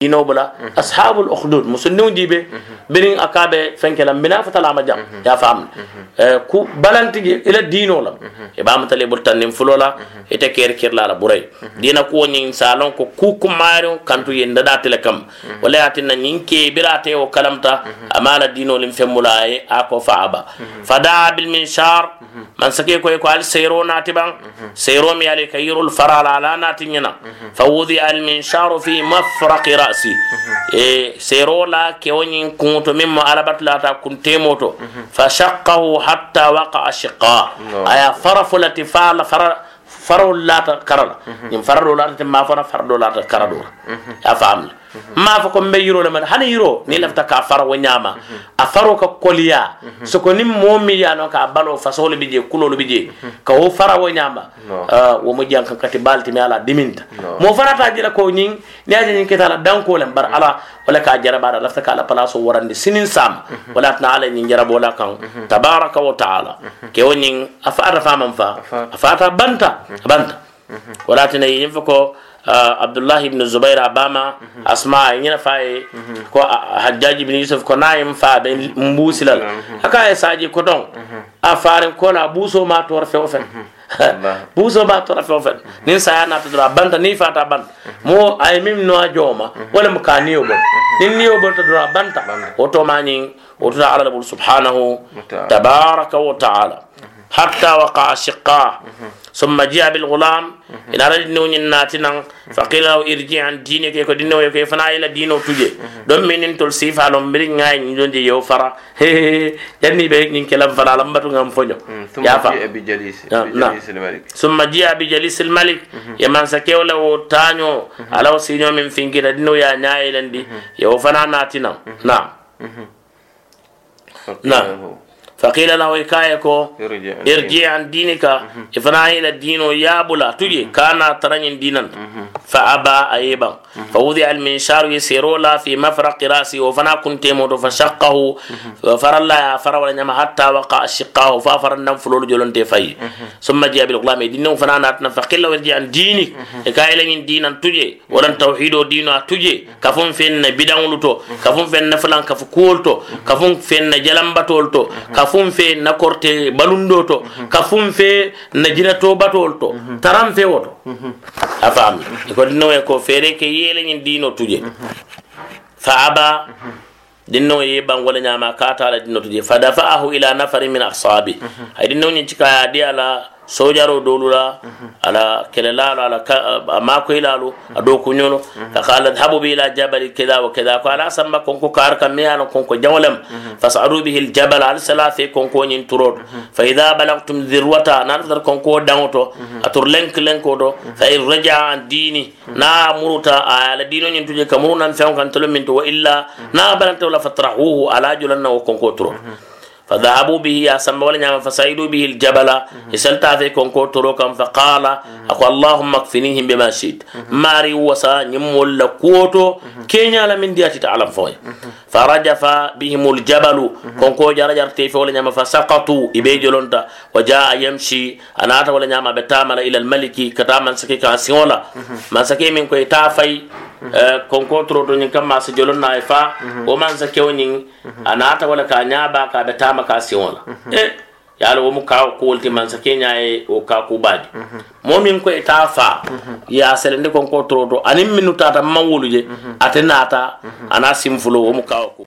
dino bula ashabul ukhdud musunniw jibe birin akabe fenkela bina fatala ma jam ya fam ku balanti ila dino lam e ba mutale bul tan nim fulola ite ker ker la buray dina ko nyin salon ko ku ku mario kantu yenda datile kam wala atina nyin ke birate o kalamta amala dino lim femulaye ako faaba fada bil minshar man sake ko ko al sayro nati bang sayro mi ale kayirul farala la nati nyina fawudi al minshar fi mafraq rasi e sero la kewñin kuŋoto min mo alabatulata kuntemoto fa shaqqahu hatta waqa shiqa aya fara fulati fala fara farol lata karala ñin farado lata te ma fana farado lata karadora ya famle ma fo ko mbe yiro le man. Hani yiro ni lafta ka faro wo nyama. A faro ka koliya. So ko nim momi ya no ka balo fasole bi je kulolo bi je ka wo fara wo nyama. Wo mo jankan kati balti mi ala diminta. Mo farata jira ko nyin ni aje nyin ketala danko le bar ala wala ka jaraba da lafta ka ala palaso warande sinin sam. Wala tna ala nyin jarabo la kan. Tabaraka wa taala. Ke wonin afa arfa man fa. Afata banta. Banta wala tna yin fa ko abdullah ibn zubair abama asma ñina faye ko hajjaji ibn yusuf ko nayim fa be mbusilal aka e saji ko don a faaren ko la buso ma tor fe ofen buso ma tor fe ofen nin saya na to banta ni fata ban mo ay mim no joma wala mo kaniyo bon nin niyo bon to banta o to mani o to ala subhanahu tabaraka wa ta'ala hatta waqa shiqqa ثم جاء بالغلام. إن أراد نون ناتنا فقيل له ارجع عن دينك يكو دينه يكو فنا إلى دينه تجي. دم من انتل سيفا لهم برين غاي نجون دي يو فرا جني بيك نين كلام فرا. لم بتو غام فنجو ثم جاء بجليس. بجليس الملك. ثم جاء بجليس الملك. يمان سكيو له تانيو. على سينيو من فينكي دينه يا ناي لندي يو فنا ناتنا نعم. نعم. فقيل له إكايكو ارجع عن دينك. إفنا إلى الدين يابلا تجي. كان ترين دينا. فأبى أيبا. فوضع المنشار يسيرو لا في مفرق راسي وفنا كنت موت فشقه. فر الله فر ولا حتى وقع شقه ففر النم فلول جلون تفاي. ثم جاء بالغلام دين فنا ناتنا. فقيل له ارجع عن دينك. إكاي لين دينا. تجي. ولن توحيد دينا تجي. كفون فين بدان لتو. كفون فين نفلان كفو كولتو كفون فين جلمبتولتو fum fe na korte balunɗo to mhm. ka fum fe na jina to mhm. batol to taran fe woto. Mhm. A faami kodinoye ko feere ke yeeleñin diino tuje. Fa aba dinnawo e ye bangola ñama katala dinno tuje. Fa dafa'ahu ila nafari min ashabi hay dinnawo ñin cikaya di ala sojaro dolu la ala kelelalu ala makoyilalu a do kuñolo ka qala dhabu bi ila jabali keda wa keda ko ala samba konko kar kam me ala konko jawlem fasadu bihi aljabal al salafi konko nyin turot fa idha balagtum dhirwata nadar konko dangoto atur lenk lenko do fa in raja dini na muruta ala dino nyin tuje kamuruna fe kan tolo min to wa illa na balanta wala fatrahuhu ala julanna wa konko turot فذهبوا به يا سما ولا نعم فسعيدوا به الجبل. يسلتا في كونكو تروكم فقال أقول اللهم اكفنيهم بما شئت. ماري وسا نمول لكوتو. كينيا لمن دياتي تعلم فوي. فرجف بهم الجبل. كونكو جرى جرى ولا نعم فسقطوا. إبيجلونتا وجاء يمشي. أنا أتا ولا نعم بتامل إلى الملك. كتامل سكي كاسيولا ما سكي من كوي تافي. Konko toroto ñin kam ma si jolon na fa o man sa kew ñin anata wala ka ñaba ka be tama ka si wala e yalo wo mu ka ko wolti man sa ke ñaye o ka ku badi mo min ko ita fa ya selende konko toroto anin minu tata man wulu je ate nata ana simfulo wo mu ka ku